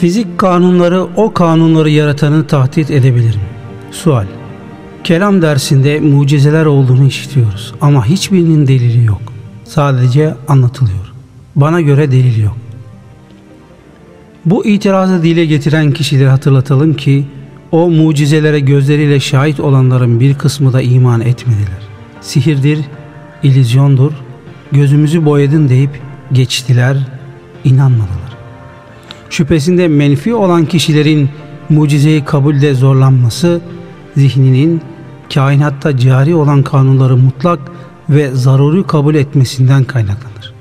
Fizik kanunları o kanunları yaratanı tahdit edebilir mi? Sual. Kelam dersinde mucizeler olduğunu işitiyoruz ama hiçbirinin delili yok. Sadece anlatılıyor. Bana göre delil yok. Bu itirazı dile getiren kişileri hatırlatalım ki o mucizelere gözleriyle şahit olanların bir kısmı da iman etmediler. Sihirdir, ilizyondur, gözümüzü boyadın deyip geçtiler, inanmadılar. Şüphesinde menfi olan kişilerin mucizeyi kabulde zorlanması, zihninin kainatta cari olan kanunları mutlak ve zaruri kabul etmesinden kaynaklanır.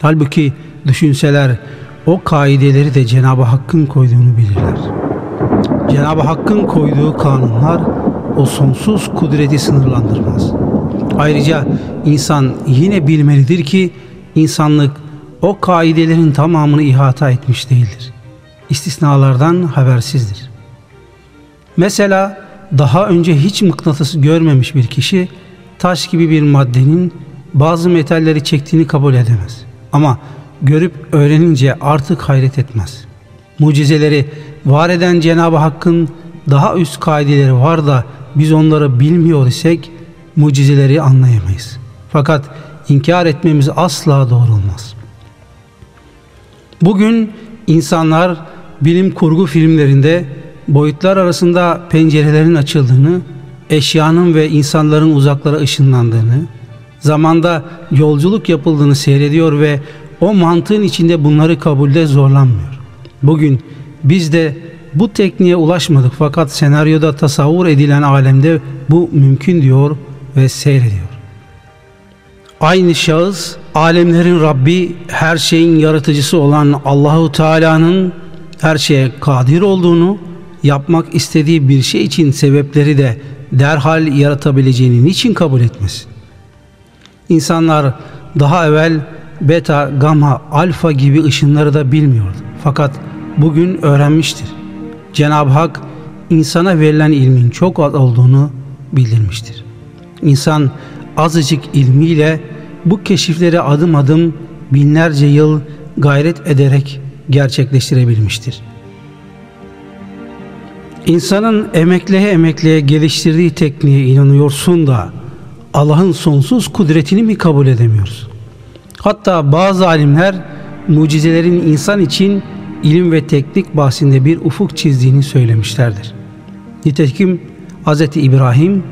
Halbuki düşünseler o kaideleri de Cenab-ı Hakk'ın koyduğunu bilirler. Cenab-ı Hakk'ın koyduğu kanunlar o sonsuz kudreti sınırlandırmaz. Ayrıca insan yine bilmelidir ki insanlık o kaidelerin tamamını ihata etmiş değildir. İstisnalardan habersizdir. Mesela daha önce hiç mıknatıs görmemiş bir kişi taş gibi bir maddenin bazı metalleri çektiğini kabul edemez. Ama görüp öğrenince artık hayret etmez. Mucizeleri var eden Cenab-ı Hakk'ın daha üst kaideleri var da biz onları bilmiyor isek mucizeleri anlayamayız. Fakat inkar etmemiz asla doğru olmaz. Bugün insanlar bilim kurgu filmlerinde boyutlar arasında pencerelerin açıldığını, eşyanın ve insanların uzaklara ışınlandığını, zamanda yolculuk yapıldığını seyrediyor ve o mantığın içinde bunları kabulde zorlanmıyor. Bugün biz de bu tekniğe ulaşmadık fakat senaryoda tasavvur edilen alemde bu mümkün diyor ve seyrediyor. Aynı şahıs alemlerin Rabbi, her şeyin yaratıcısı olan Allahu Teala'nın her şeye kadir olduğunu, yapmak istediği bir şey için sebepleri de derhal yaratabileceğini niçin kabul etmesin? İnsanlar daha evvel beta, gamma, alfa gibi ışınları da bilmiyordu. Fakat bugün öğrenmiştir. Cenab-ı Hak insana verilen ilmin çok az olduğunu bildirmiştir. İnsan azıcık ilmiyle bu keşifleri adım adım binlerce yıl gayret ederek gerçekleştirebilmiştir. İnsanın emekleye emekleye geliştirdiği tekniğe inanıyorsun da Allah'ın sonsuz kudretini mi kabul edemiyorsun? Hatta bazı alimler mucizelerin insan için ilim ve teknik bahsinde bir ufuk çizdiğini söylemişlerdir. Nitekim Hz. İbrahim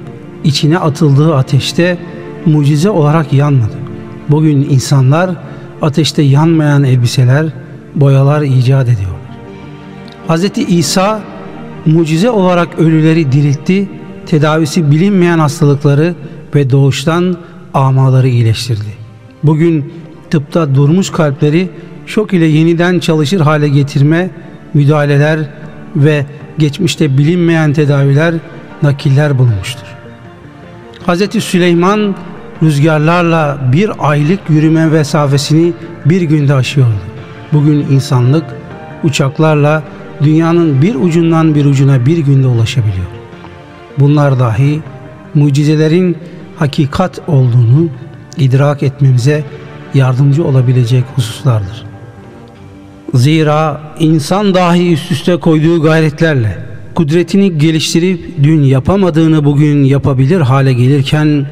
içine atıldığı ateşte mucize olarak yanmadı. Bugün insanlar ateşte yanmayan elbiseler, boyalar icat ediyorlar. Hz. İsa mucize olarak ölüleri diriltti, tedavisi bilinmeyen hastalıkları ve doğuştan amaları iyileştirdi. Bugün tıpta durmuş kalpleri şok ile yeniden çalışır hale getirme, müdahaleler ve geçmişte bilinmeyen tedaviler, nakiller bulunmuştur. Hz. Süleyman rüzgarlarla bir aylık yürüme mesafesini bir günde aşıyordu. Bugün insanlık uçaklarla dünyanın bir ucundan bir ucuna bir günde ulaşabiliyor. Bunlar dahi mucizelerin hakikat olduğunu idrak etmemize yardımcı olabilecek hususlardır. Zira insan dahi üst üste koyduğu gayretlerle kudretini geliştirip dün yapamadığını bugün yapabilir hale gelirken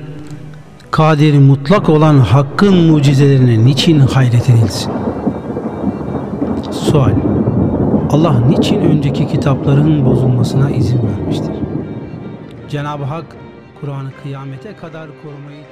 kadir mutlak olan hakkın mucizelerine niçin hayret edilsin? Sual Allah niçin önceki kitapların bozulmasına izin vermiştir? Cenab-ı Hak Kur'an'ı kıyamete kadar korumayı